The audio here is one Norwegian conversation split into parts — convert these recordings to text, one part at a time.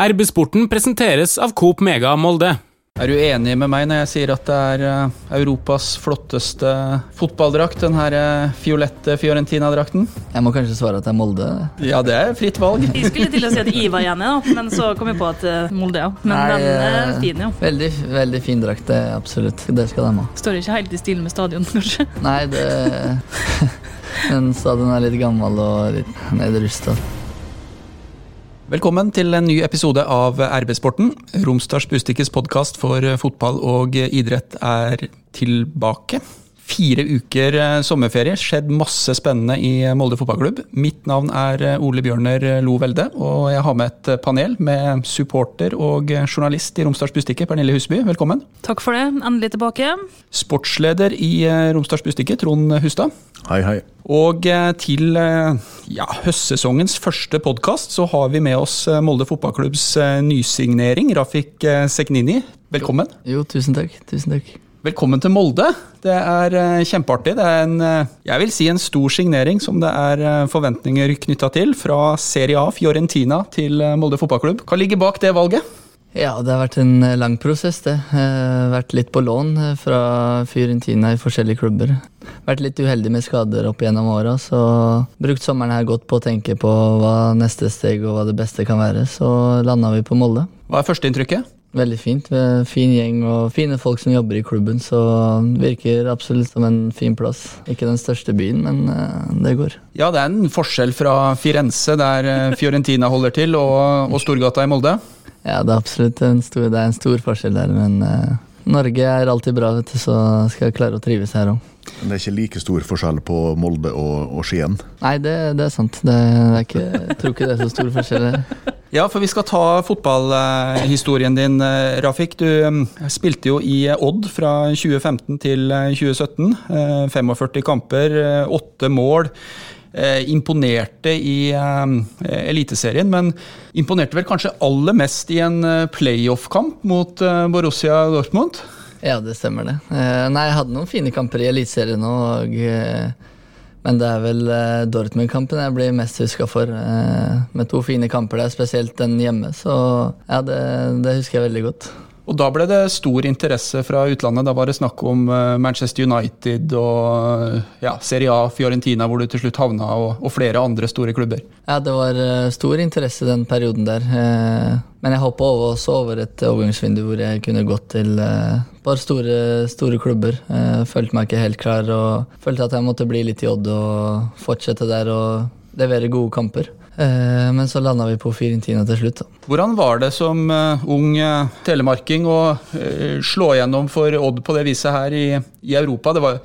RB-sporten presenteres av Coop Mega Molde. Er du enig med meg når jeg sier at det er eh, Europas flotteste fotballdrakt, den her eh, fiolette Fiorentina-drakten? Jeg må kanskje svare at det er Molde. Ja, det er fritt valg. Vi skulle til å si at Iva gjerne, da, men så kom vi på at eh, Molde, ja. Men Nei, den er fin, jo. Veldig, veldig fin drakt, det absolutt. Det skal de ha. Står ikke helt i stil med stadion, kanskje. Nei, det Den stadion er litt gammel og litt nedrusta. Velkommen til en ny episode av RB-sporten. Romsdals Bustikkes podkast for fotball og idrett er tilbake. Fire uker eh, sommerferie, skjedd masse spennende i Molde fotballklubb. Mitt navn er eh, Ole Bjørner Lo Velde, og jeg har med et panel med supporter og journalist i Romsdals Bustikke, Pernille Husby. Velkommen. Takk for det. Endelig tilbake. Sportsleder i eh, Romsdals Bustikke, Trond Hustad. Hei, hei. Og eh, til eh, ja, høstsesongens første podkast så har vi med oss eh, Molde fotballklubbs nysignering, Rafik Seknini. Velkommen. Jo, tusen takk. Tusen takk. Velkommen til Molde. Det er kjempeartig. Det er en, jeg vil si en stor signering som det er forventninger knytta til. Fra Serie A, Fiorentina, til Molde fotballklubb. Hva ligger bak det valget? Ja, det har vært en eh, lang prosess, det. Eh, vært litt på lån eh, fra Fiorentina i forskjellige klubber. Vært litt uheldig med skader opp gjennom åra, så brukt sommeren her godt på å tenke på hva neste steg og hva det beste kan være. Så landa vi på Molde. Hva er førsteinntrykket? Veldig fint. Fin gjeng og fine folk som jobber i klubben, så virker absolutt som en fin plass. Ikke den største byen, men det går. Ja, det er en forskjell fra Firenze, der Fiorentina holder til, og, og Storgata i Molde. Ja, det er absolutt en stor, det er en stor forskjell der, men uh, Norge er alltid bra, vet du, så skal jeg klare å trives her òg. Men det er ikke like stor forskjell på Molde og, og Skien. Nei, det, det er sant. Det, er ikke, jeg tror ikke det er så stor forskjell. Ja, for vi skal ta fotballhistorien din, eh, Rafik. Du eh, spilte jo i Odd fra 2015 til eh, 2017. Eh, 45 kamper, åtte mål. Eh, Imponerte i eh, Eliteserien, men imponerte vel kanskje aller mest i en eh, playoff-kamp mot Borussia Dortmund? Ja, det stemmer det. Nei, jeg hadde noen fine kamper i Eliteserien òg, men det er vel Dortmund-kampen jeg blir mest huska for. Med to fine kamper der, spesielt den hjemme, så ja, det, det husker jeg veldig godt. Og da ble det stor interesse fra utlandet. Da var det snakk om eh, Manchester United og eh, ja, Serie A, Fiorentina, hvor du til slutt havna, og, og flere andre store klubber. Ja, det var eh, stor interesse den perioden der. Men jeg hoppa også over et overgangsvindu hvor jeg kunne gått til et bare store, store klubber. Følte meg ikke helt klar og følte at jeg måtte bli litt i Odd og fortsette der og levere gode kamper. Eh, Men så landa vi på Fiorentina til slutt. Hvordan var det som eh, ung eh, telemarking å slå gjennom for Odd på det viset her i, i Europa? Det var,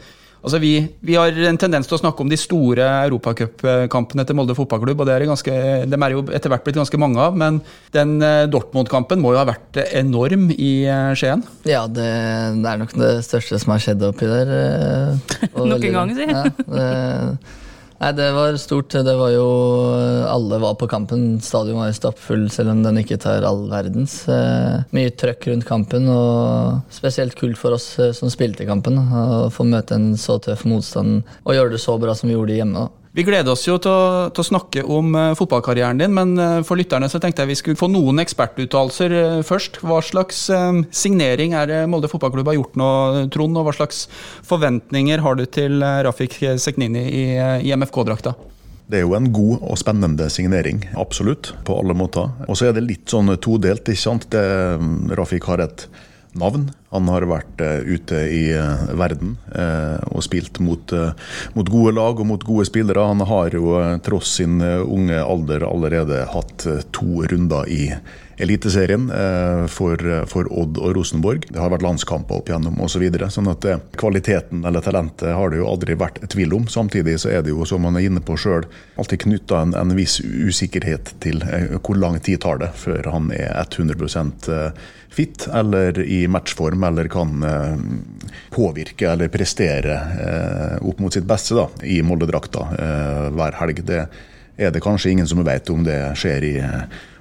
altså vi, vi har en tendens til å snakke om de store europacupkampene til Molde fotballklubb, og det er ganske, dem er jo etter hvert blitt ganske mange av. Men den Dortmund-kampen må jo ha vært enorm i Skien? Ja, det, det er nok det største som har skjedd oppi der. Nok en gang, si. Ja, det, nei, det var stort. Det var jo Alle var på kampen. Stadion var jo stappfull, selv om den ikke tar all verdens. Eh, mye trøkk rundt kampen, og spesielt kult for oss eh, som spilte kampen. Å få møte en så tøff motstand og gjøre det så bra som vi gjorde hjemme. da. Vi gleder oss jo til å, til å snakke om eh, fotballkarrieren din, men eh, for lytterne så tenkte jeg vi skulle få noen ekspertuttalelser eh, først. Hva slags signering er det Molde fotballklubb har gjort nå, Trond? Og hva slags forventninger har du til Rafik Seknini i, i MFK-drakta? Det er jo en god og spennende signering, absolutt, på alle måter. Og så er det litt sånn todelt, ikke sant. Det, Rafik har et navn. Han har vært eh, ute i eh, verden eh, og spilt mot, mot gode lag og mot gode spillere. Han har jo tross sin unge alder allerede hatt to runder i Eliteserien eh, for, for Odd og Rosenborg. Det har vært landskamper opp igjennom osv. Så videre, sånn at eh, kvaliteten eller talentet har det jo aldri vært tvil om. Samtidig så er det jo, som man er inne på sjøl, alltid knytta en, en viss usikkerhet til eh, hvor lang tid tar det før han er 100 eh, fit eller i matchform eller kan påvirke eller prestere opp mot sitt beste da, i Molde-drakta hver helg. Det er det kanskje ingen som vet om det skjer i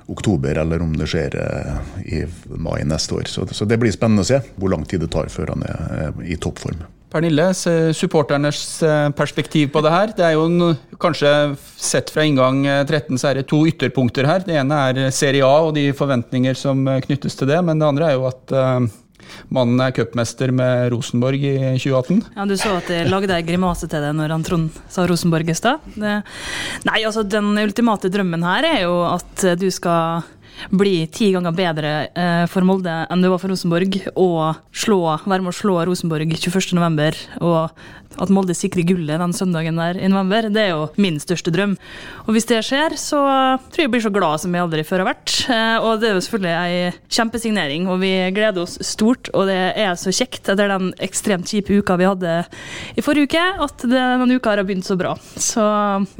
oktober, eller om det skjer eh, i mai neste år. Så, så det blir spennende å se hvor lang tid det tar før han er eh, i toppform. Pernille, supporternes eh, perspektiv på det her. Det er jo en, kanskje sett fra inngang 13 så er det to ytterpunkter her. Det ene er Serie A og de forventninger som knyttes til det, men det andre er jo at mannen er cupmester med Rosenborg i 2018. Ja, Du så at jeg lagde ei grimase til deg når han Trond sa Rosenborg i stad. Nei, altså den ultimate drømmen her er jo at du skal bli ti ganger bedre eh, for Molde enn du var for Rosenborg, og slå, være med å slå Rosenborg 21.11. og at Molde sikrer gullet den søndagen der i november, det er jo min største drøm. Og hvis det skjer, så tror jeg jeg blir så glad som jeg aldri før har vært. Eh, og det er jo selvfølgelig ei kjempesignering, og vi gleder oss stort. Og det er så kjekt etter den ekstremt kjipe uka vi hadde i forrige uke, at denne uka har begynt så bra. Så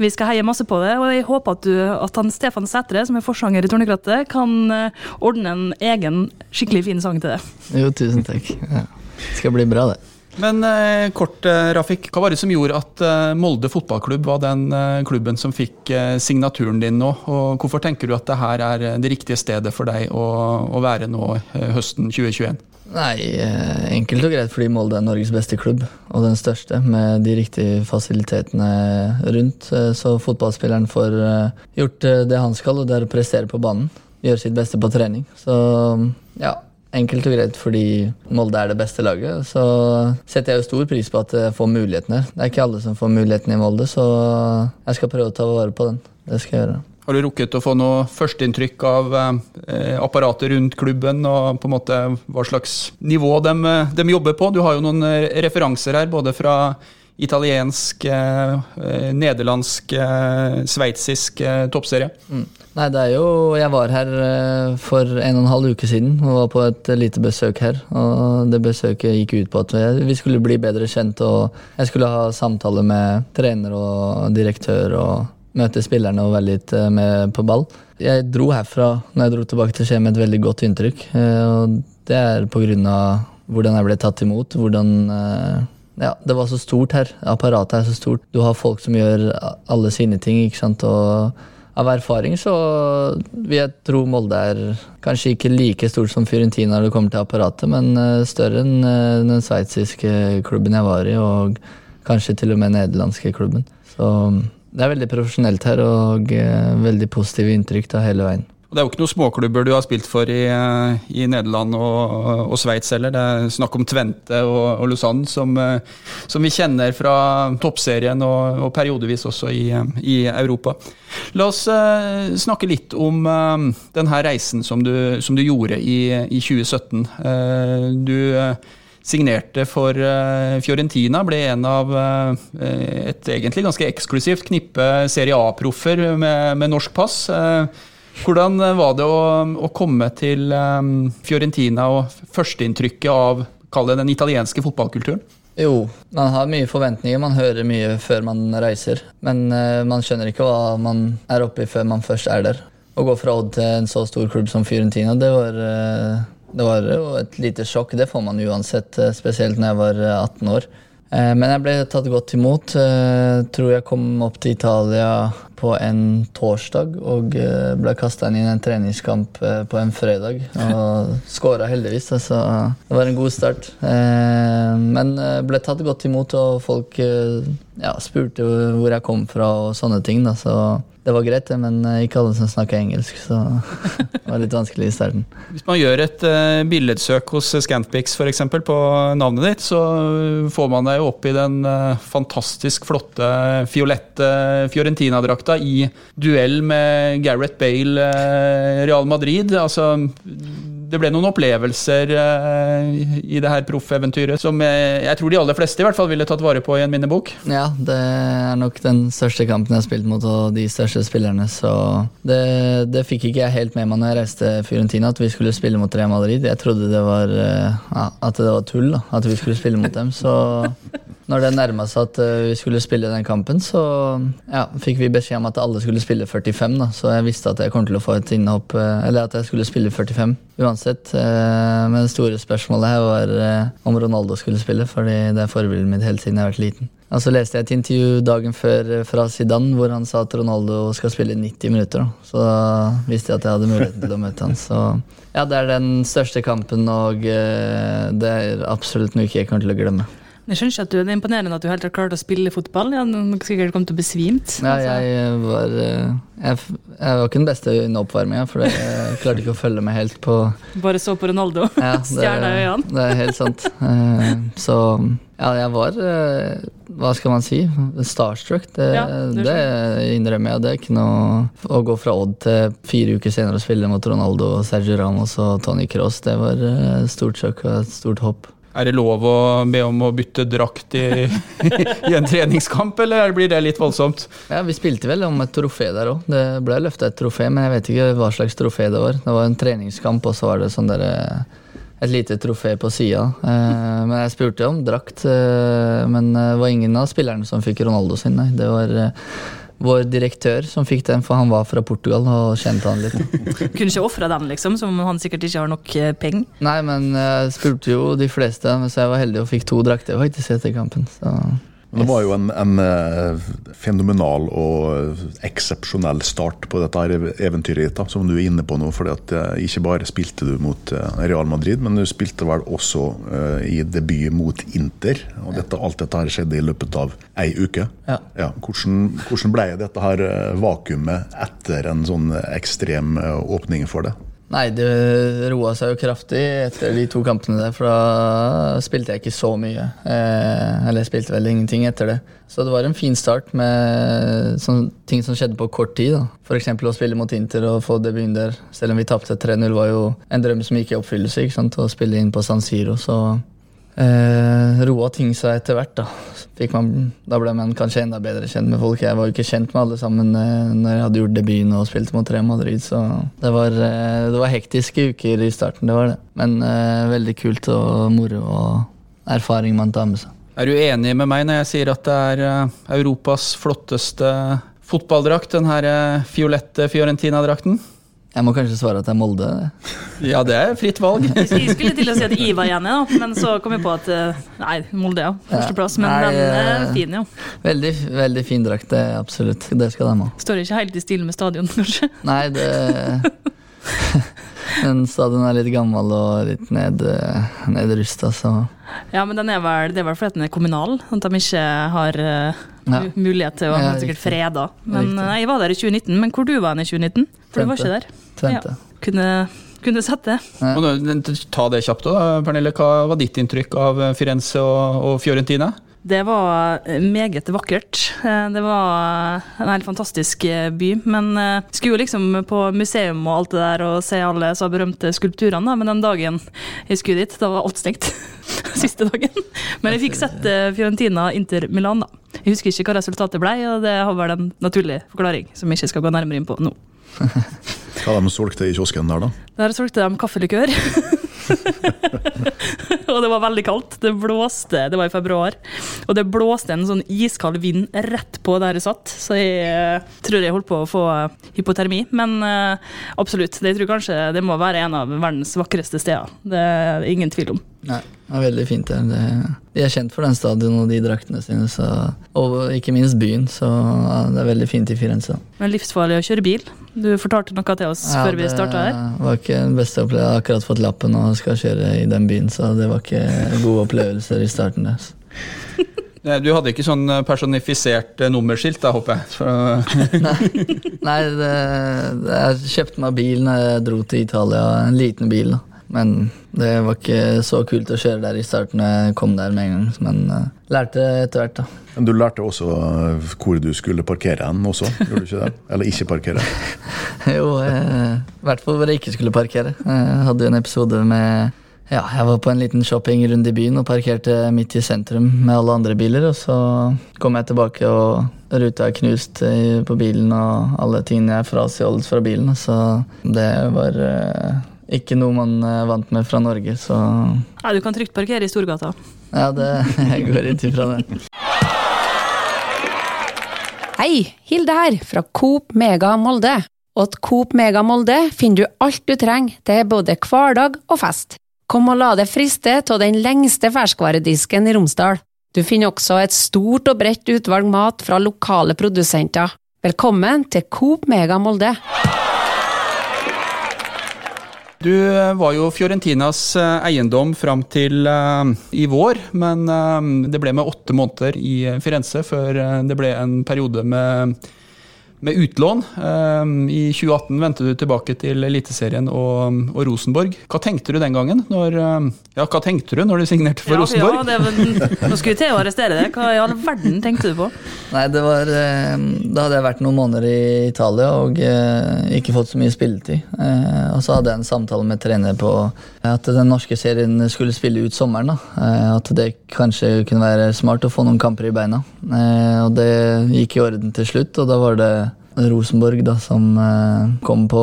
vi skal heie masse på det, og jeg håper at, du, at han Stefan Sætre, som er forsanger i Tornekrattet, kan eh, ordne en egen skikkelig fin sang til det. Jo, tusen takk. Ja. Det skal bli bra, det. Men eh, kort, eh, Rafik. Hva var det som gjorde at eh, Molde fotballklubb var den eh, klubben som fikk eh, signaturen din nå? Og hvorfor tenker du at det her er eh, det riktige stedet for deg å, å være nå høsten 2021? Nei, enkelt og greit fordi Molde er Norges beste klubb, og den største, med de riktige fasilitetene rundt. Så fotballspilleren får gjort det han skal, og det er å prestere på banen. Gjøre sitt beste på trening. Så ja, Enkelt og greit fordi Molde er det beste laget. Så setter jeg jo stor pris på at jeg får muligheten her. Det er ikke alle som får muligheten i Molde, så jeg skal prøve å ta vare på den. Det skal jeg gjøre. Har du rukket å få noe førsteinntrykk av eh, apparatet rundt klubben, og på en måte hva slags nivå de, de, jobber på? Du har jo noen eh, referanser her, både fra italiensk, eh, eh nederlandsk, eh, sveitsisk eh, toppserie. Mm. Nei, det er jo Jeg var her eh, for en og en halv uke siden og var på et lite besøk her. Og det besøket gikk ut på at vi skulle bli bedre kjent, og jeg skulle ha samtale med trener og direktør og møte spillerne og være litt eh, med på ball. Jeg dro herfra når jeg dro tilbake til Skien med et veldig godt inntrykk. Og det er på grunn av hvordan jeg ble tatt imot, hvordan ja, det var så stort her. Apparatet er så stort. Du har folk som gjør alle sine ting. ikke sant, og av erfaring så vil jeg tro Molde er kanskje ikke like stort som Fiorentina når det kommer til apparatet, men eh, større enn eh, den sveitsiske klubben jeg var i, og kanskje til og med nederlandske klubben. Så det er veldig profesjonelt her, og eh, veldig positive inntrykk da hele veien. Det er jo ikke noen småklubber du har spilt for i, eh, i Nederland og, og Sveits heller. Det er snakk om Tvente og, og Lausanne, som, eh, som, vi kjenner fra toppserien og, og periodevis også i, i, Europa. La oss snakke litt om denne reisen som du, som du gjorde i, i 2017. Uh, du signerte for Fiorentina, ble en av et egentlig ganske eksklusivt knippe Serie A-proffer med, med norsk pass. Hvordan eh, var det å, å komme til um, Fiorentina og førsteinntrykket av kall det den italienske fotballkulturen? Jo, man har mye forventninger. Man hører mye før man reiser. Men uh, man skjønner ikke hva man er oppe i før man først er der. Å gå fra Odd til en så stor klubb som Fiorentina, det var, uh, det var jo et lite sjokk. Det får man uansett, spesielt når jeg var 18 år. Men jeg ble tatt godt imot. Jeg Tror jeg kom opp til Italia på en torsdag og eh, ble kasta inn i en treningskamp eh, på en fredag. Og skåra heldigvis, så altså. det var en god start. Men men ble tatt godt imot, og folk ja, spurte hvor jeg kom fra og sånne ting. Da, så det var greit, men eh, ikke alle som snakka engelsk, så det var litt vanskelig i starten. Hvis man gjør et uh, billedsøk hos Scantpix f.eks. på navnet ditt, så får man deg opp i den uh, fantastisk flotte fiolette Fiorentina-drakta i duell med Gareth Bale, uh, Real Madrid. Altså det ble noen opplevelser uh, i det her proffeventyret som jeg, jeg, tror de aller fleste i hvert fall ville tatt vare på i en minnebok. Ja, det er nok den største kampen jeg har spilt mot, og de største spillerne. Så det, det fikk ikke jeg helt med meg når jeg reiste Fiorentina, at vi skulle spille mot Real Madrid. Jeg trodde det var, uh, at det var tull, da, at vi skulle spille mot dem. Så når det nærma seg at uh, vi skulle spille den kampen, så ja, fikk vi beskjed om at alle skulle spille 45. da, Så jeg visste at jeg kom til å få et innhopp, eller at jeg skulle spille 45 uansett. Eh, men det store spørsmålet her var eh, om Ronaldo skulle spille, fordi det er forbildet mitt helt siden jeg har vært liten. Og så leste jeg et intervju dagen før eh, fra Zidane hvor han sa at Ronaldo skal spille 90 minutter. Så da visste jeg at jeg hadde muligheten til å møte han. Så ja, det er den største kampen, og det er absolutt noe jeg kommer til å glemme. Jeg skjønner ikke at du, Det er imponerende at du helt har klart å spille fotball. Du har sikkert kommet til å besvimt. Ja, jeg var eh, jeg, jeg var ikke den beste under oppvarminga, for jeg klarte ikke å følge med helt på Bare så på Ronaldo. ja, Stjerna i øynene. Det er helt sant. Eh, Så ja, jeg var eh, Hva skal man si? Starstruck. Det, Ja, det det innrømmer jeg. Det er ikke noe Å gå fra Odd til fire uker senere å spille mot Ronaldo, Sergio Ramos og Tony Cross, det var stort sjokk og et stort hopp. Er det lov å be om å bytte drakt i, i en treningskamp, eller blir det litt voldsomt? Ja, Vi spilte vel om et trofé der òg. Det ble løfta et trofé, men jeg vet ikke hva slags trofé det var. Det var en treningskamp, og så var det sånn der, eh, et lite trofé på sida. Eh, men jeg spurte om drakt, eh, men det var ingen av spillerne som fikk Ronaldo sin, nei. Det var vår direktør som fikk den, for han var fra Portugal og kjente han litt. Kunne ikke ofra den, liksom, som han sikkert ikke har nok eh, penger. Nei, men jeg spurte jo de fleste, så jeg var heldig og fikk to drakter faktisk etter kampen. Så Men det var jo en, en eh, fenomenal og eksepsjonell start på dette her eventyret ditt, som du er inne på nå. fordi at eh, Ikke bare spilte du mot eh, Real Madrid, men du spilte vel også eh, i debut mot Inter. og dette, Alt dette her skjedde i løpet av ei uke. Ja. hvordan, hvordan ble dette her eh, vakuumet etter en sånn ekstrem eh, åpning for det? Nei, det roa seg jo kraftig etter de to kampene der, for da spilte jeg ikke så mye. Eh, eller jeg spilte vel ingenting etter det. Så det var en fin start med sånn, ting som skjedde på kort tid. da. F.eks. å spille mot Inter og få debuten der. Selv om vi tapte 3-0, var jo en drøm som gikk i oppfyllelse. ikke sant? Å spille inn på San Siro. Så eh, roa ting seg etter hvert. Da man, da ble man kanskje enda bedre kjent med folk. Jeg var jo ikke kjent med alle sammen eh, når jeg hadde gjort debuten og spilte mot Real Madrid. Så det var, eh, det var hektiske uker i starten, det var det. Men eh, veldig kult og moro og erfaring man tar med seg. Er du enig med meg når jeg sier at det er eh, Europas flotteste fotballdrakt, den her eh, fiolette Fiorentina-drakten? Jeg må kanskje svare at det er Molde. Ja, det er fritt valg. Jeg skulle til å si at Iva igjen, da, men så kom jeg på at eh, Nei, Molde, ja. Førsteplass. Men Nei, den er eh, fin, jo. Veldig, veldig fin drakt, det absolutt. Det skal de ha. Står ikke helt i stil med stadion, kanskje. Nei, det Den stadion er litt gammel og litt ned, nedrusta, så Ja, men den er vel, det er vel fordi den er kommunal, at de ikke har eh, Ja. mulighet til å Ja, sikkert freda. Men Riktig. eh, jeg var der i 2019. Men hvor du var du i 2019? For du var ikke der. Tvente. Kunne, kunne sett det. Ja. ta det kjapt, da, Pernille. Hva var ditt inntrykk av Firenze og, og Fiorentina? Det var eh, meget vakkert. Eh, Det var en helt fantastisk eh, by. Men jeg skulle jo liksom på museum og alt det der og se alle så berømte skulpturene, men den dagen jeg skulle dit, da var alt stengt. Siste dagen. Men jeg fikk sett eh, Fiorentina Inter Milan, da. Jeg husker ikke hva resultatet ble, og det har vel en naturlig forklaring som jeg ikke skal gå nærmere inn på nå. Hva de solgte i kiosken der, da? Der solgte de kaffelikør. og det var veldig kaldt. Det blåste, det var i februar. Og det blåste en sånn iskald vind rett på der jeg satt, så jeg eh, tror jeg holdt på å få eh, hypotermi. Men eh, absolutt, jeg tror kanskje det må være en av verdens vakreste steder. Det er ingen tvil om. Nei, det er veldig fint der. De er kjent for den stadion og de draktene sine, så, og ikke minst byen, så ja, det er veldig fint i Firenze. Men livsfarlig å kjøre bil. Du fortalte noe til oss før vi starta her. Det var ikke den beste opplevelsen. Jeg har akkurat fått lappen og skal kjøre i den byen, så det var ikke gode opplevelser i starten. Der. Eh, Du hadde ikke sånn eh, personifisert eh, nummerskilt, da, håper jeg? For, Nei, det, det, jeg kjøpte meg bil når jeg dro til Italia, en liten bil. da. Men det var ikke så kult å kjøre der i starten. Jeg kom der med en gang, men uh, lærte etter hvert, da. Men du lærte også eh, hvor du skulle parkere hen også, gjorde du ikke det? Eller ikke parkere? Jo, eh, i hvert fall hvor jeg ikke skulle parkere. Jeg hadde jo en episode med Ja, jeg var på en liten shoppingrunde i byen og parkerte midt i sentrum med alle andre biler, og så kom jeg tilbake, og ruta er knust på bilen, og alle tingene er frastjålet fra bilen, så det var eh, ikke noe man er vant med fra Norge, så Ja, du kan trygt parkere i Storgata. ja, det, jeg går ikke ifra det. Hei, Hilde her, fra Coop Mega Molde. Og til Coop Mega Molde finner du alt du trenger til både hverdag og fest. Kom og la deg friste av den lengste ferskvaredisken i Romsdal. Du finner også et stort og bredt utvalg mat fra lokale produsenter. Velkommen til Coop Mega Molde. Du var jo Fiorentinas eiendom fram til uh, i vår, men det ble med åtte måneder i Firenze før det ble en periode med med utlån. Ehm, I 2018 vendte du tilbake til Eliteserien og, og, Rosenborg. Hva tenkte du den gangen? Når, ehm, ja, hva tenkte du når du signerte for ja, Rosenborg? Ja, det, nå skulle til å arrestere deg. Hva i all verden tenkte du på? Nei, det var ehm, Da hadde jeg vært noen måneder i Italia og eh, ikke fått så mye spilletid. Eh, og så hadde jeg en samtale med trener på at den norske serien skulle spille ut sommeren. Da. Eh, at det kanskje kunne være smart å få noen kamper i beina. Og det gikk i orden til slutt, og da var det Rosenborg da, som eh, kom på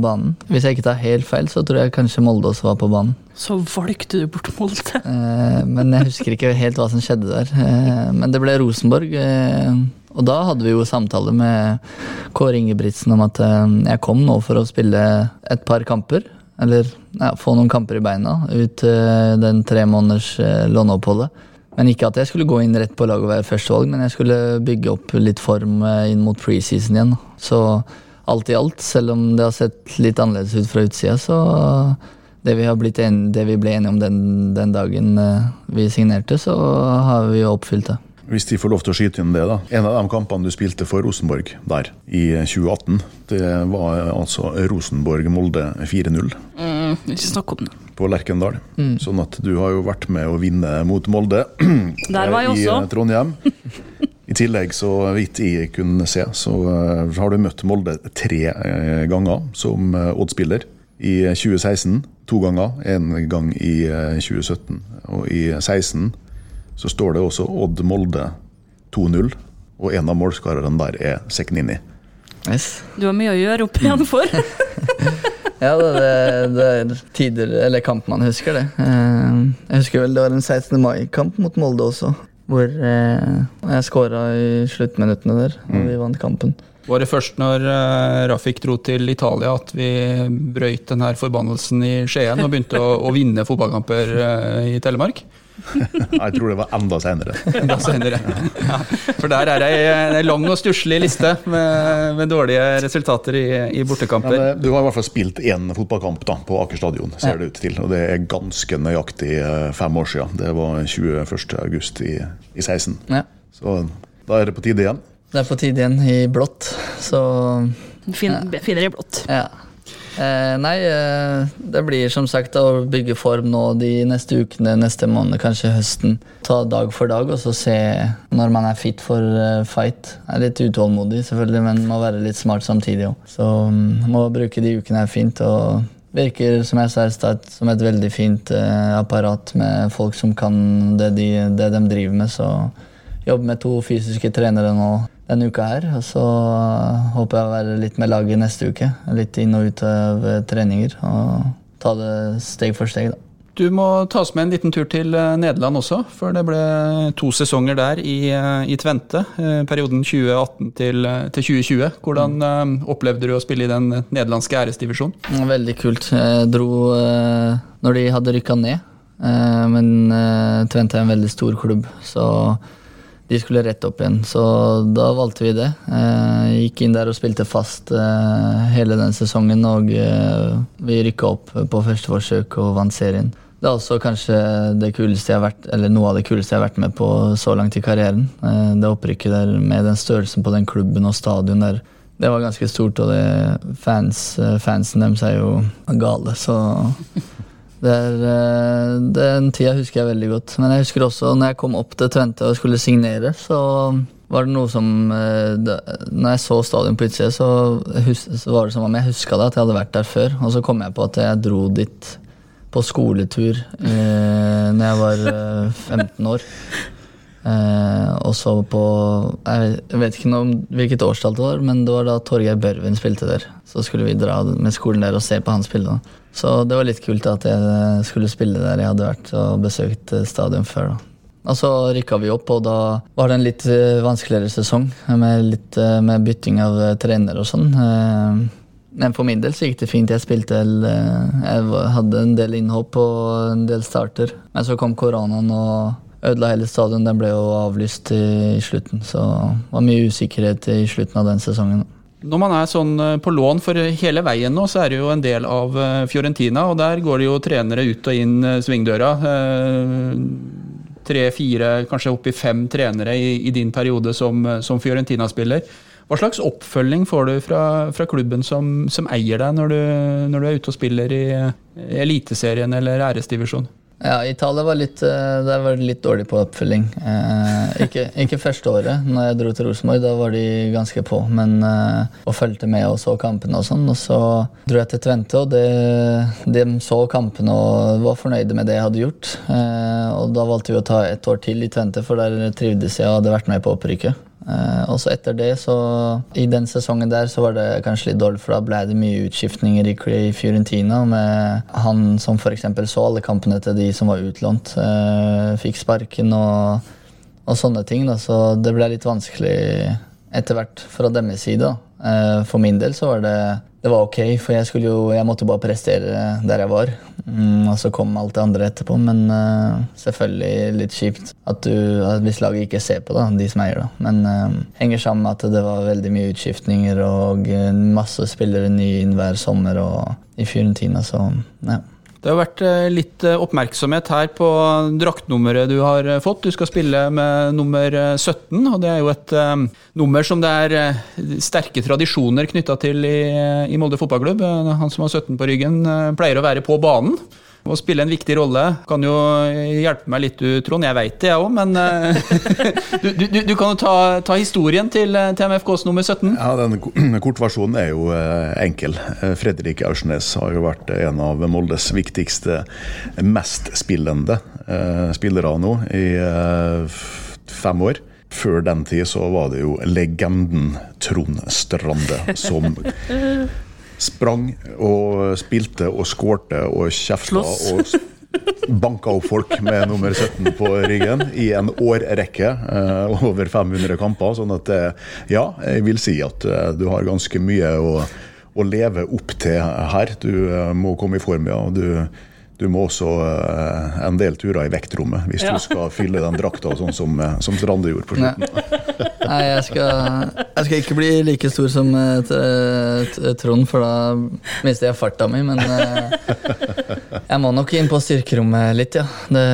banen. Hvis jeg ikke tar helt feil, så tror jeg kanskje Molde også var på banen. Så valgte du bort Molde? Eh, men jeg husker ikke helt hva som skjedde der. Eh, men det ble Rosenborg. Eh, og da hadde vi jo samtale med Kåre Ingebrigtsen om at jeg kom nå for å spille et par kamper. Eller ja, få noen kamper i beina ut den tre måneders låneoppholdet. Men ikke at jeg skulle gå inn rett på laget og være førstevalg, men jeg skulle bygge opp litt form eh, inn mot preseason igjen. Så alt i alt, selv om det har sett litt annerledes ut fra utsida, så det vi, en, det vi, ble enige om den, den, dagen eh, vi signerte, så har vi jo oppfylt det. Hvis de får lov til å skyte inn det, da. En av de kampene du spilte for Rosenborg der i 2018, det var altså Rosenborg-Molde 4-0. Mm, ikke snakk om det. På Lerkendal. Mm. Sånn at du har jo vært med å vinne mot Molde Der var jeg også. i Trondheim. I tillegg, så vidt jeg kunne se, så eh, har du møtt Molde tre eh, ganger som eh, Odd-spiller. I 2016 to ganger, én gang i 2017. Og i 2016 så står det også Odd Molde 2-0, og en av målskårerne der er Seknini. Yes. Du har mye å gjøre opp igjen for. ja, det, det, er tider, eller kamp man husker det. Eh, jeg husker vel det var en 16. mai-kamp mot Molde også, hvor eh, jeg skåra i sluttminuttene der, og mm. vi vant kampen. Var det først når uh, Rafik dro til Italia at vi brøyt den her forbannelsen i Skien og begynte å, å vinne fotballkamper i Telemark? Jeg tror det var enda senere. enda senere. Ja, for der er det ei lang og stusslig liste med, med, dårlige resultater i, i bortekamper. Ja, du har i hvert fall spilt én fotballkamp da, på Aker stadion, ser det ut til. Og det er ganske nøyaktig eh, fem år siden. Det var 21.8 i, i 16. Ja. Så da er det på tide igjen. Det er på tide igjen i blått, så fin, Finere i blått. Ja. Eh, nei, eh, det blir som sagt å bygge form nå de neste ukene, neste måned, kanskje høsten. Ta dag for dag og så se når man er fit for uh, fight. Jeg er litt utålmodig, selvfølgelig, men må være litt smart samtidig òg. Så um, må bruke de ukene her fint. og Virker som jeg sa i stad, som et veldig fint eh, apparat med folk som kan det de, det de driver med. Så jobber med to fysiske trenere nå denne uka her. Og så håper jeg å være litt med laget neste uke. Litt inn og ut av treninger. Og ta det steg for steg, da. Du må ta oss med en liten tur til eh, Nederland også, for det ble to sesonger der i, eh, i Tvente. Eh, perioden 2018 til, til 2020. Hvordan mm. opplevde du å spille i den nederlandske æresdivisjonen? Veldig kult. Jeg dro når de hadde rykka ned, men Tvente er en veldig stor klubb, så de skulle rette opp igjen. Så da valgte vi det. Eh, gikk inn der og spilte fast eh, hele den sesongen, og eh, vi rykka opp på første forsøk og vant serien. Det er også kanskje det kuleste jeg har vært, eller noe av det kuleste jeg har vært med på så langt i karrieren. Eh, det opprykket der med den størrelsen på den klubben og stadion der. Det var ganske stort, og det, fans, eh, fansen deres er jo gale, så er, eh, den tida husker jeg veldig godt. Men jeg husker også når jeg kom opp til Tvente og skulle signere, så var det noe som eh, Når jeg så stadion på utsida, så, så, var det som om jeg huska det, at jeg hadde vært der før. Og så kom jeg på at jeg dro dit på skoletur eh, når jeg var eh, 15 år. Eh, og så på Jeg vet ikke noe om hvilket årstall det var, men det var da Torgeir Børven spilte der. Så skulle vi dra med skolen der og se på han spille. Så det var litt kult at jeg skulle spille der jeg hadde vært og besøkt eh, stadion før. da. Og så rykka vi opp, og da var det en litt eh, vanskeligere sesong med, litt, eh, med bytting av trener og sånn. Men for min del så gikk det fint. Jeg spilte Jeg hadde en del innhopp og en del starter. Men så kom koronaen og ødela hele stadion. Den ble jo avlyst i slutten, så det var mye usikkerhet i slutten av den sesongen. Når man er sånn eh, på lån for hele veien nå, så er det jo en del av eh, Fiorentina, og der går det jo trenere ut og inn eh, svingdøra. Tre, fire, kanskje oppi fem trenere i, i din periode som, som Fiorentina-spiller. Hva slags oppfølging får du fra, fra klubben som, som, eier deg, når du, når du, er ute og spiller i Eliteserien eller æresdivisjon? Ja, Italia var litt, eh, der var litt dårlig på oppfølging. Eh, ikke, ikke, første året, når jeg dro til Rosenborg. Da var de ganske på. Men, eh, og fulgte med og så kampene og sånn. Og så dro jeg til Tvente, og det, de så kampene og var fornøyde med det jeg hadde gjort. Eh, og da valgte vi å ta et år til i Tvente, for der trivdes jeg og hadde vært med på opprykket. Uh, og så etter det, så I den sesongen der så var det kanskje litt dårlig, for da ble det mye utskiftninger i, i Fiorentina. Med han som f.eks. så alle kampene til de som var utlånt, uh, fikk sparken og, og, sånne ting. Da. Så det ble litt vanskelig etter hvert fra deres side. Uh, for min del så var det det var ok, for jeg, jo, jeg måtte bare prestere der jeg var. Mm, og så kom alt det andre etterpå. Men uh, selvfølgelig litt kjipt at, du, at hvis laget ikke ser på da, de som eier da. Men uh, henger sammen med at det var veldig mye utskiftninger og masse spillere nye inn hver sommer og i Fiorentina, så ja. Det har vært eh, litt eh, oppmerksomhet her på draktnummeret du har eh, fått. Du skal spille med nummer 17, og det er jo et um, nummer som det er sterke tradisjoner knytta til i Molde fotballklubb. Han som har 17 på ryggen, pleier å være på banen å spille en viktig rolle. Kan jo hjelpe meg litt, du Trond. Jeg veit det, jeg òg, men eh, du, du, du, kan jo ta, ta historien til, TMFKs nummer 17. Ja, den Kortversjonen er jo eh, enkel. Eh, Fredrik Aursnes har jo vært en av Moldes viktigste, mest spillende spillere nå i fem år. Før den tid så var det jo legenden Trond Strande som sprang og spilte og skårte og kjefta og banka opp folk med nummer 17 på ryggen i en årrekke. Uh, over 500 kamper. Sånn at uh, ja, jeg vil si at uh, du har ganske mye å, å leve opp til her. Du må komme i form, ja. Du, du må også uh, en del turer i vektrommet hvis ja. du skal fylle den drakta sånn som, uh, som Strande gjorde på slutten. Nei, jeg skal, jeg skal, ikke bli like stor som uh, Trond, for da mister jeg farta mi. Men jeg må nok inn på styrkerommet litt, ja. Det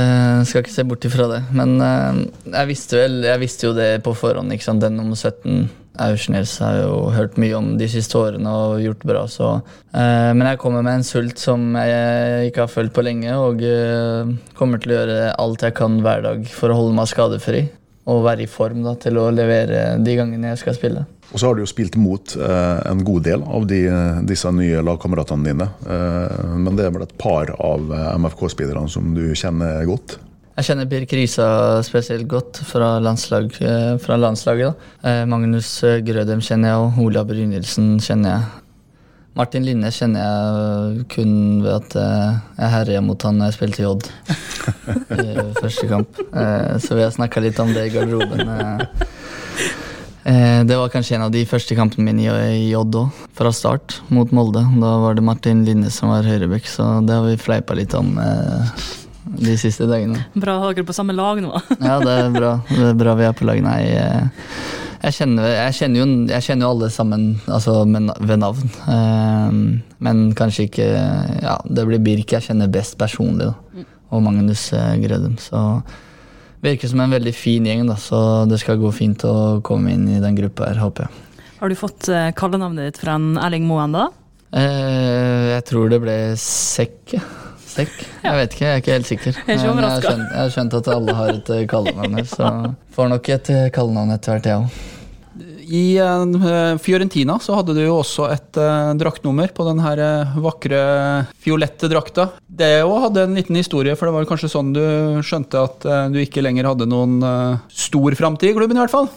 skal ikke se bort ifra det. Men jeg visste, vel, jeg visste jo det på forhånd. ikke sant? Den nummer 17 Aursnes har jo hørt mye om de siste årene og gjort bra, så eh, Men jeg kommer med en sult som jeg ikke har følt på lenge, og eh, kommer til å gjøre alt jeg kan hver dag for å holde meg skadefri. Og være i form da, til å levere de gangene jeg skal spille. Og så har du jo spilt mot eh, en god del av de, disse nye lagkameratene dine. Eh, men det er vel et par av eh, MFK-spillerne som du kjenner godt? Jeg kjenner Birk Risa spesielt godt fra, landslag, eh, fra landslaget. Da. Eh, Magnus eh, Grødem kjenner jeg, og Ola Brynildsen kjenner jeg. Martin Linne kjenner jeg kun ved at jeg herja mot han da jeg spilte i Odd første kamp. Så vi har snakka litt om det i garderoben. Det var kanskje en av de første kampene mine i Odd òg, fra start, mot Molde. Da var det Martin Linne som var høyrebekk, så det har vi fleipa litt om de siste dagene. Bra dere på samme lag nå. ja, det er bra. Det er bra vi er på lag. Nei, eh, jeg kjenner, jeg kjenner, jo, jeg kjenner jo, alle sammen altså ved navn. Eh, men kanskje ikke Ja, det blir Birk jeg kjenner best personlig, da. Og Magnus eh, Grødem. Så virker som en veldig fin gjeng, da, så det skal gå fint å komme inn i den gruppa her, håper jeg. Har du fått kallenavnet ditt fra Erling Moen, da? jeg tror det ble Sekk. Sekk? Jeg vet ikke, jeg er ikke helt sikker. Jeg, er jeg, har skjønt, jeg har skjønt at alle har et eh, kallenavn her, så får nok et eh, kallenavn etter hvert, jeg òg. I uh, Fiorentina så hadde du jo også et uh, draktnummer på den her uh, vakre fiolette drakta. Det òg hadde en liten historie, for det var kanskje sånn du skjønte at du ikke lenger hadde noen stor framtid i klubben, i hvert fall?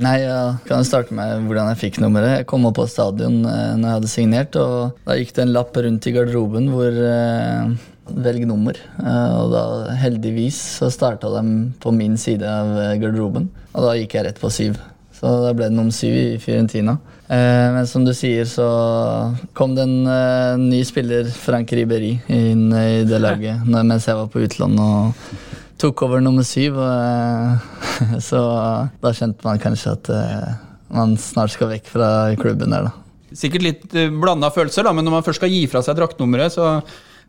Nei, jeg kan starte med hvordan jeg fikk nummeret. Jeg kom opp på stadion når jeg hadde signert, og da gikk det en lapp rundt i garderoben hvor velg nummer. Eh, og da heldigvis så starta de på min side av eh, garderoben. Og da gikk jeg rett på syv. Så da ble det nummer syv i Fiorentina. Eh, men som du sier, så kom det en ny spiller, Frank Riberi, inn i det laget mens jeg var på utlån og tok over nummer syv. Så da kjente man kanskje at man snart skal vekk fra klubben der, da. Sikkert litt blanda følelser, da, men når man først skal gi fra seg draktnummeret, så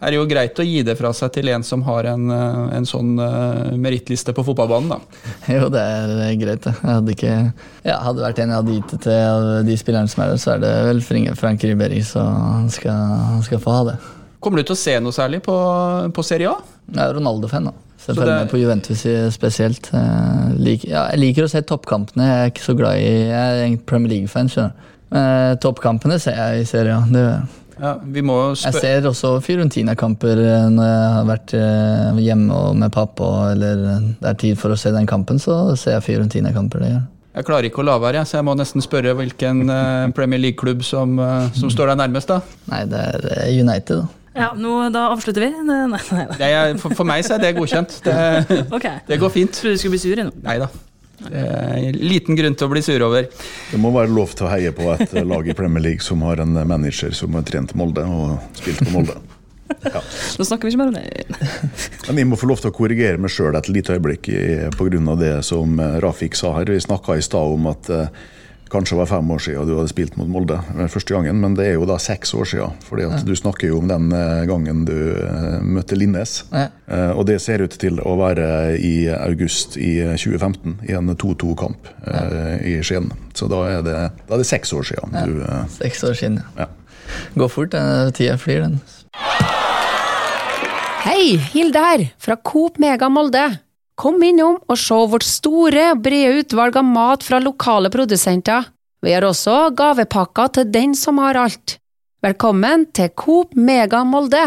er det jo greit å gi det fra seg til en som har en, en sånn uh, merittliste på fotballbanen, da. Jo, det er greit, det. Jeg hadde ikke ja, Hadde vært en jeg hadde gitt det til av de spillerne som er der, så er det vel Frank Ribberi, så han skal, han skal få ha det. Kommer du til å se noe særlig på, på Serie A? Jeg er Ronaldo-fan, da. Så jeg følger med på Juventus spesielt. Jeg liker, ja, jeg liker, å se toppkampene. Jeg er ikke så glad i Jeg er Premier League-fan, skjønner du. Toppkampene ser jeg i Serie A. Det ja, jeg ser også Fiorentina-kamper eh, når jeg har vært eh, hjemme med pappa, eller det er tid for å se den kampen, så ser jeg Fiorentina-kamper. det gjør jeg klarer ikke å la være, så jeg må nesten spørre hvilken eh, Premier League-klubb som, som, står deg nærmest. da. Nei, det er United, da. Ja, nå, Da avslutter vi. Nei, nei, nei. Er, for, for, meg så er det godkjent. Det, okay. det går fint. Trodde du skulle bli sur nå. Nei da. Liten grunn til å bli sur over. Det må være lov til å heie på et lag i Premier League som har en manager som har trent Molde og spilt på Molde. Ja. Nå snakker vi ikke mer om det. Men jeg må få lov til å korrigere meg sjøl et lite øyeblikk pga. det som Rafik sa her. Vi snakka i stad om at eh, kanskje var fem år siden du hadde spilt mot Molde første gangen, men det er jo da seks år siden. fordi at ja. Du snakker jo om den eh, gangen du uh, møtte Linnes. Ja. Og det ser ut til å være i august i 2015, i en 2-2-kamp uh, ja. i Skien. Så da er, det, da er det, seks år siden. Du, seks år siden, ja. Går fort, den tida flyr, den. Hei, Hilde her, fra Coop Mega Molde. Kom innom og se vårt store, brede utvalg av mat fra lokale produsenter. Vi har også gavepakker til den som har alt. Velkommen til Coop Mega Molde!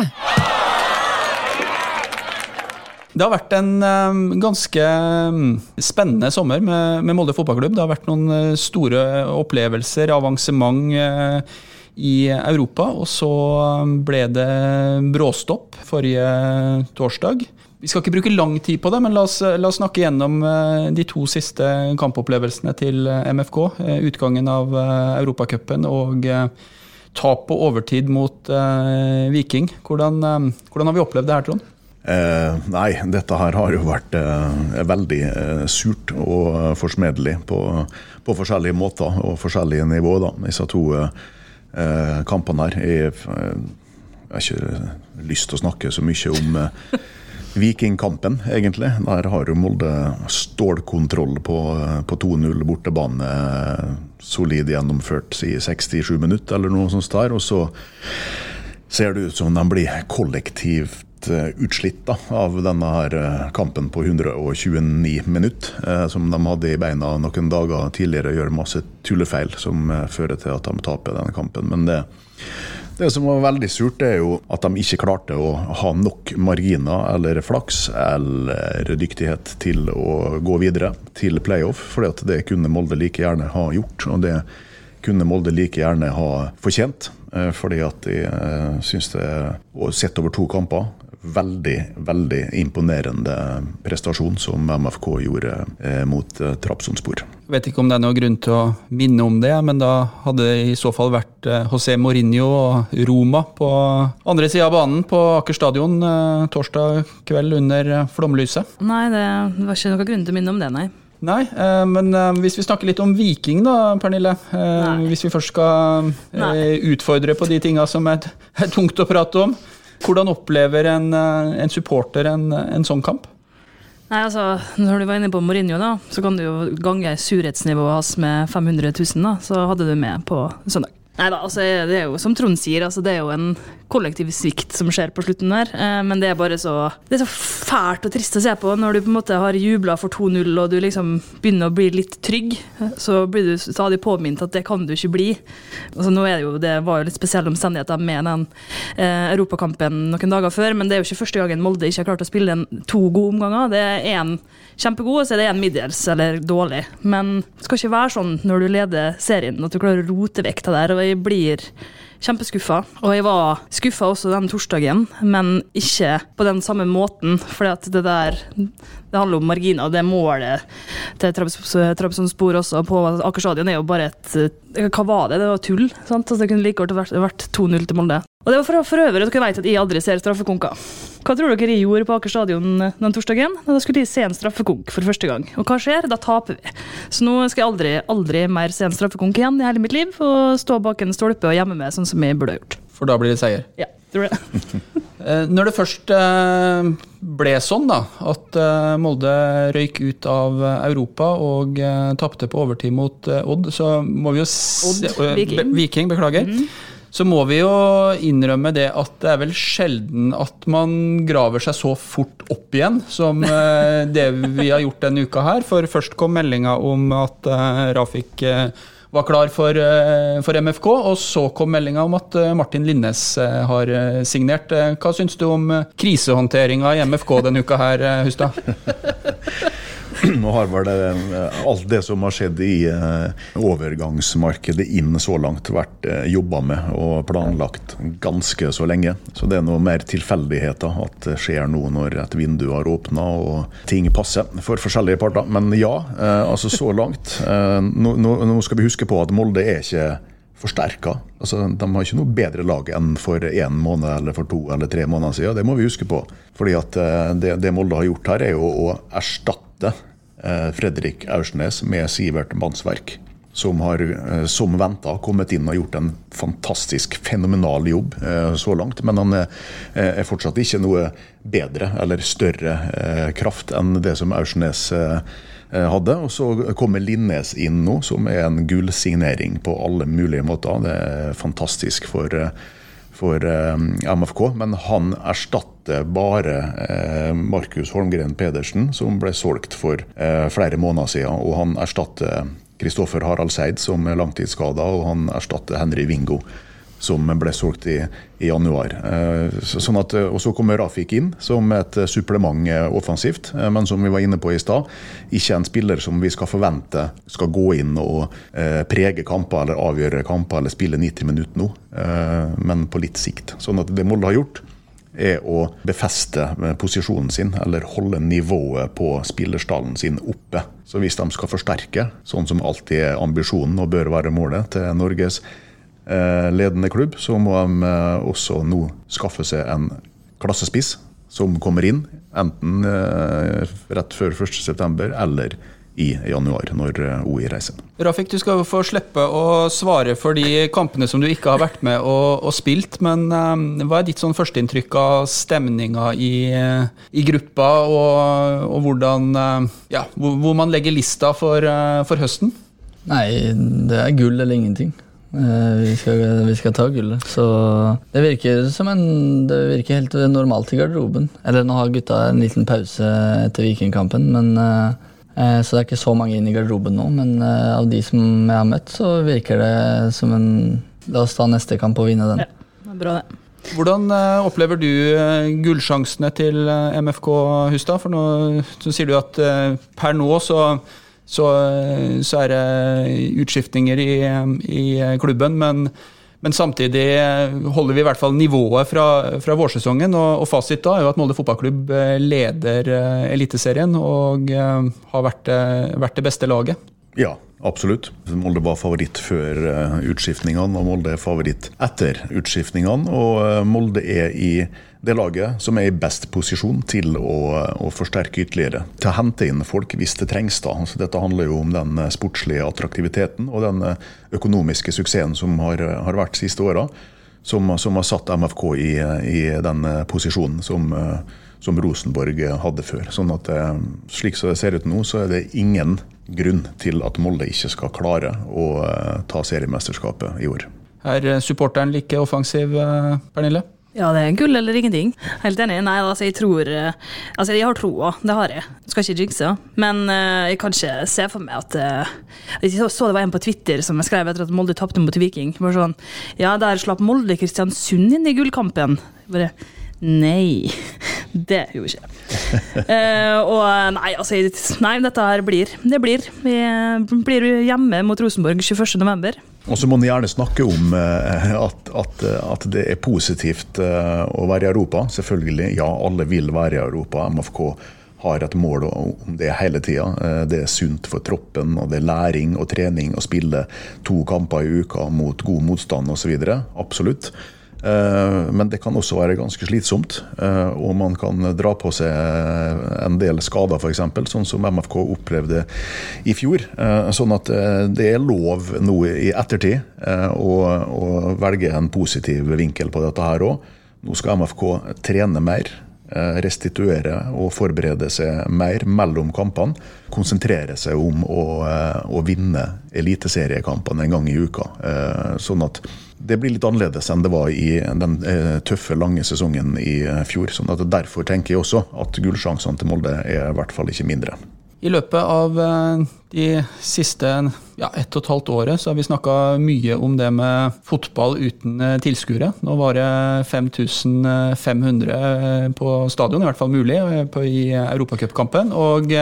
Det har vært en um, ganske um, spennende sommer med, Molde fotballklubb. Det har vært noen uh, store opplevelser, avansement uh, i Europa. Og så um, ble det bråstopp forrige torsdag. Vi skal ikke bruke lang tid på det, men la oss, la oss snakke gjennom eh, de to siste kampopplevelsene til eh, MFK. Eh, utgangen av Europacupen og tap på overtid mot Viking. Hvordan, hvordan, har vi opplevd det her, Trond? Eh, nei, dette her har jo vært eh, veldig eh, surt og forsmedelig på, på, forskjellige måter og forskjellige nivåer. Disse to kampene her. Jeg har ikke lyst til å snakke så mye om Vikingkampen, egentlig. Der har jo Molde stålkontroll på, på 2-0 bortebane. Solid gjennomført i 67 minutter, eller noe sånt der. Og så ser det ut som de blir kollektivt eh, utslitt da, av denne her eh, kampen på 129 minutter, eh, som de hadde i beina noen dager tidligere. Gjør masse tullefeil som fører til at de taper denne kampen. Men det det som var veldig surt, er jo at de ikke klarte å ha nok marginer eller flaks eller dyktighet til å gå videre til playoff. For det kunne Molde like gjerne ha gjort, og det kunne Molde like gjerne ha fortjent. Eh, fordi at de eh, syns det, sett over to kamper, veldig, veldig imponerende prestasjon som MFK gjorde eh, mot eh, Trabzonspor. Vet ikke om det er noen grunn til å minne om det, men da hadde det i så fall vært eh, José Mourinho og Roma på andre sida av banen på Aker stadion eh, torsdag kveld under flomlyset. Nei, det var ikke noen grunn til å minne om det, nei. Nei, men hvis vi snakker litt om Viking da, Pernille. Hvis vi først skal utfordre på de tinga som er tungt å prate om. Hvordan opplever en, eh, en supporter en, en, sånn kamp? Nei, altså, Når du var inne på Mourinho, da, så kan du jo gange surhetsnivået hans med 500 000. Da, så hadde du med på søndag. Nei da, altså, det er jo som Trond sier, altså, det er jo en kollektiv svikt som skjer på slutten der. Eh, men det er bare så Det er så fælt og trist å se på når du på en måte har jubla for 2-0 og du liksom begynner å bli litt trygg. Så blir du stadig påminnet at det kan du ikke bli. Altså, nå er det jo Det var jo litt spesielle omstendigheter med den eh, europakampen noen dager før, men det er jo ikke første gangen Molde ikke har klart å spille en to gode omganger. Det er én kjempegod, og så er det én middels eller dårlig. Men det skal ikke være sånn når du leder serien at du klarer å rote vekk det der. og jeg blir kjempeskuffa. Og jeg var skuffa også den torsdagen, men ikke på den samme måten. For det der det handler om marginer. Det målet til Trabzonspor også på Aker stadion er jo bare et Hva var det? Det var tull. sant? Altså, det kunne like godt vært, vært 2-0 til Molde. Og det var for, for øvrig dere vet at jeg aldri ser straffekonker. Hva tror dere jeg gjorde på Aker stadion den torsdagen? Da skulle de se en straffekonk for første gang. Og hva skjer? Da taper vi. Så nå skal jeg aldri, aldri mer se en straffekonk igjen i hele mitt liv, og stå bak en stolpe og gjemme meg sånn som jeg burde ha gjort. For da blir det seier. Ja, tror det. Eh, Når det først eh, ble sånn da, at eh, Molde røyk ut av eh, Europa og eh, tapte på overtid mot eh, Odd, så må vi jo se, Odd, eh, Viking. Be, Viking, beklager. Så må vi jo innrømme det at det er vel sjelden at man graver seg så fort opp igjen som eh, det vi har gjort denne uka her. For først kom meldinga om at eh, Rafik eh, var klar for, for MFK, og så kom meldinga om at Martin Linnes har signert. Hva syns du om eh, krisehåndteringa i MFK denne uka her, Hustad? Nå har vel eh, alt det som har skjedd i eh, overgangsmarkedet inn så langt, vært eh, jobba med og planlagt ganske så lenge. Så det er noe mer tilfeldigheter at det skjer nå når et vindu har åpna og ting passer for forskjellige parter. Men ja, altså så langt. Nå, nå, skal vi huske på at Molde er ikke forsterka. Altså, de har ikke noe bedre lag enn for én måned eller for to eller tre måneder siden. Det må vi huske på. Fordi at det, det Molde har gjort her, er jo å erstatte eh, Fredrik Aursnes med Sivert Mannsverk. Som har, eh, som venta, kommet inn og gjort en fantastisk, fenomenal jobb eh, så langt. Men han er, fortsatt ikke noe bedre eller større kraft enn det som Aursnes hadde. Og så kommer Linnes inn nå, som er en gullsignering på alle mulige måter. Det er fantastisk for, for eh, MFK, men han erstatter bare eh, Markus Holmgren Pedersen, som ble solgt for eh, flere måneder siden. Og han erstatter Kristoffer Harald Seid, som er langtidsskada, og han erstatter Henry Wingo som ble solgt i, i januar. Eh, Sånn at, og så kommer Rafik inn som et eh, supplement eh, offensivt, eh, men som vi var inne på i stad, ikke en spiller som vi skal forvente skal gå inn og eh, prege kamper eller avgjøre kamper eller spille 90 minutter nå, eh, men på litt sikt. Sånn at det Molde har gjort, er å befeste eh, posisjonen sin, eller holde nivået på spillerstallen sin oppe. Så hvis de skal forsterke, sånn som alltid er ambisjonen og bør være målet til Norges eh, ledende klubb, så må de eh, også nå skaffe seg en klassespiss som kommer inn, enten eh, rett før 1.9. eller i januar, når eh, OI reiser. Rafik, du skal få slippe å svare for de kampene som du ikke har vært med og, og spilt, men eh, hva er ditt sånn førsteinntrykk av stemninga i, eh, i gruppa, og, og hvordan eh, Ja, hvor, hvor man legger lista for, eh, for høsten? Nei, det er gull eller ingenting. Eh, Vi skal, vi skal ta gullet. Så det virker som en Det virker helt normalt i garderoben. Eller nå har gutta en liten pause etter Vikingkampen, men eh, eh, Så det er ikke så mange inn i garderoben nå, men av de som jeg har møtt, så virker det som en La oss ta neste kamp og vinne den. Ja, det er bra, det. Hvordan opplever du gullsjansene til MFK Hustad? For nå så sier du at per nå så, så, så er det utskiftninger i, i klubben, men, men samtidig holder vi i hvert fall nivået fra, fra vårsesongen. Og, og fasit da er jo at Molde fotballklubb eh, leder eh, Eliteserien og eh, har vært, vært det beste laget. Ja, absolutt. Molde var favoritt før utskiftningene, og Molde er favoritt etter utskiftningene. Og Molde er i det laget som er i best posisjon til å, å forsterke ytterligere. Til å hente inn folk hvis det trengs. da. Så dette handler jo om den eh, sportslige attraktiviteten og den eh, økonomiske suksessen som har, har vært de siste åra. Som, som har satt MFK i, i den eh, posisjonen som, som Rosenborg hadde før. Sånn at Slik som det ser ut nå, så er det ingen grunn til at Molde ikke skal klare å ta seriemesterskapet i år. Er supporteren like offensiv, Pernille? Ja, det er gull eller ingenting. Helt enig. Nei, altså, jeg tror eh, Altså, jeg har troa, det har jeg. Skal ikke jinxe, men uh, jeg kan ikke se for meg at uh, Jeg så, det var en på Twitter som jeg skrev etter at Molde tapte mot Viking. Bare sånn Ja, der slapp Molde Kristiansund inn i gullkampen. Bare Nei, det gjorde ikke uh, og nei, altså Nei, dette her blir Det blir. Vi blir hjemme mot Rosenborg 21.11. Og så må en gjerne snakke om eh, at, at, at det er positivt eh, å være i Europa. Selvfølgelig. Ja, alle vil være i Europa. MFK har et mål om det hele tida. Det er sunt for troppen, og det er læring og trening å spille to kamper i uka mot god motstand osv. Absolutt. Eh, men det kan også være ganske slitsomt, eh, og man kan dra på seg en del skader f.eks., sånn som MFK opplevde i fjor. Eh, sånn at det er lov nå i ettertid å, å velge en positiv vinkel på dette her òg. Nå skal MFK trene mer. Restituere og forberede seg mer mellom kampene. Konsentrere seg om å, å vinne eliteseriekampene en gang i uka. Sånn at det blir litt annerledes enn det var i den eh, tøffe, lange sesongen i eh, fjor. sånn at Derfor tenker jeg også at gullsjansene til Molde er i hvert fall ikke mindre. I løpet av eh, de siste ja, ett og et halvt året så har vi snakka mye om det med fotball uten tilskuere. Nå var det 5500 på stadion, i hvert fall mulig, i europacupkampen. Og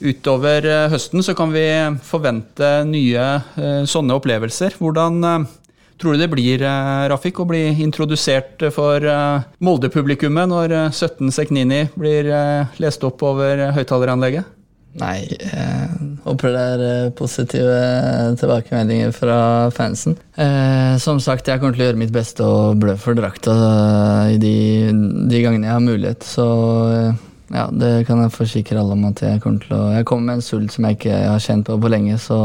utover høsten så kan vi forvente nye sånne opplevelser. Hvordan Tror du det blir eh, Rafik, å bli introdusert for eh, Molde-publikummet når 17 eh, Seknini blir lest opp over høyttaleranlegget? Nei, jeg håper det er positive tilbakemeldinger fra fansen. Eh, som sagt, jeg kommer til å gjøre mitt beste og blø for drakta de, de, gangene jeg har mulighet. Så ja, det kan jeg forsikre alle om at jeg kommer til å Jeg kommer med en sult som jeg ikke har kjent på på lenge, så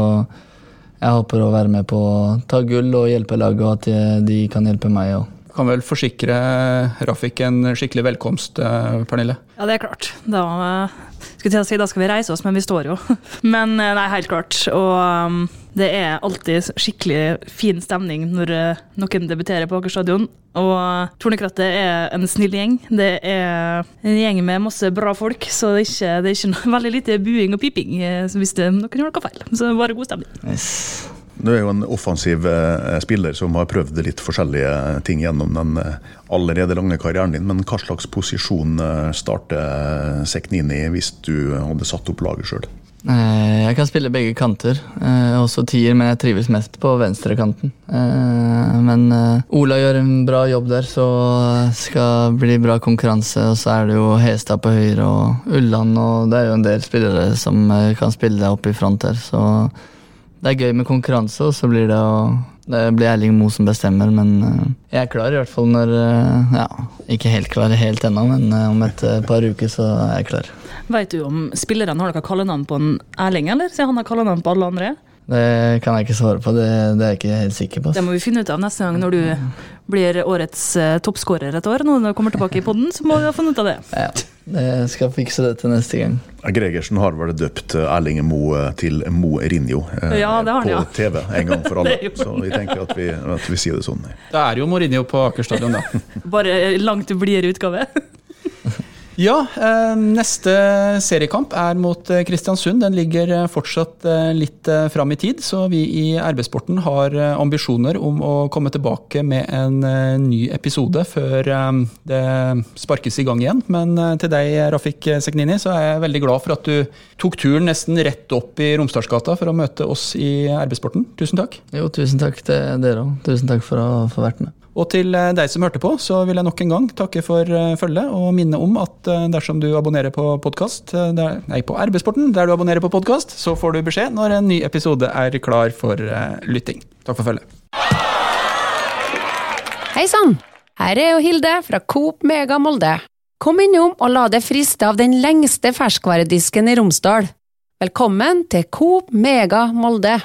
jeg håper å være med på å ta gull og hjelpe laget, og at de kan hjelpe meg òg. Kan vel forsikre Rafik en skikkelig velkomst, eh, Pernille? Ja, det er klart. Da, skulle si, da skal vi reise oss, men vi står jo. Men eh, nei, helt klart. Og um, det er alltid skikkelig fin stemning når eh, noen debuterer på Aker stadion. Og Tornekrattet er en snill gjeng. Det er en gjeng med masse bra folk, så det er ikke, det er ikke veldig lite buing og piping hvis det, noen gjør noe feil. Så bare god stemning. Yes. Du er jo en offensiv eh, spiller som har prøvd litt forskjellige ting gjennom den eh, allerede lange karrieren din. Men hva slags posisjon starter starter Seknini hvis du hadde satt opp laget sjøl? Jeg kan spille begge kanter, også tier, men jeg trives mest på venstrekanten. Men Ola gjør en bra jobb der, så skal bli bra konkurranse. Og så er det jo Hestad på høyre og Ulland, og det er jo en del spillere som kan spille opp i front her. så det er gøy med konkurranse, og så blir det å det blir Erling Moe som bestemmer, men uh, jeg er klar i hvert fall når uh, Ja, ikke helt klar helt ennå, men uh, om et par uker så er jeg klar. Vet du om spillerne har noe kallenavn på en Erling, eller siden han har kallenavn på alle andre? Det kan jeg ikke svare på, det, det, er jeg ikke helt sikker på. Det må vi finne ut av neste gang når du blir årets toppskårer et år. Når du kommer tilbake i poden, så må vi ha funnet ut av det. Ja, jeg skal fikse det til neste gang. Gregersen har vel døpt Erling Moe til Mo Rinjo eh, ja, han, på TV en gang for alle. så vi tenker at vi, at vi sier det sånn. Det er jo Mourinho på Aker stadion, da. Bare langt blidere utgave. Ja, eh, neste seriekamp er mot eh, Kristiansund. Den ligger eh, fortsatt litt fram i tid, så vi i RB-sporten har ambisjoner om å komme tilbake med en ny episode før det sparkes i gang igjen. Men til deg, Rafik Seknini, så er jeg veldig glad for at du tok turen nesten rett opp i Romsdalsgata for å møte oss i RB-sporten. Tusen takk. Jo, tusen takk til dere òg. Tusen takk for å få vært med. Og til eh, deg som hørte på, så vil jeg nok en gang takke for eh, følget og minne om at eh, dersom du abonnerer på podkast, nei, på RB-sporten, der du abonnerer på podkast, så får du beskjed når en ny episode er klar for lytting. Takk for følget. Hei sann! Her er jo Hilde fra Coop Mega Molde. Kom innom og la deg friste av den lengste ferskvaredisken i Romsdal. Velkommen til Coop Mega Molde.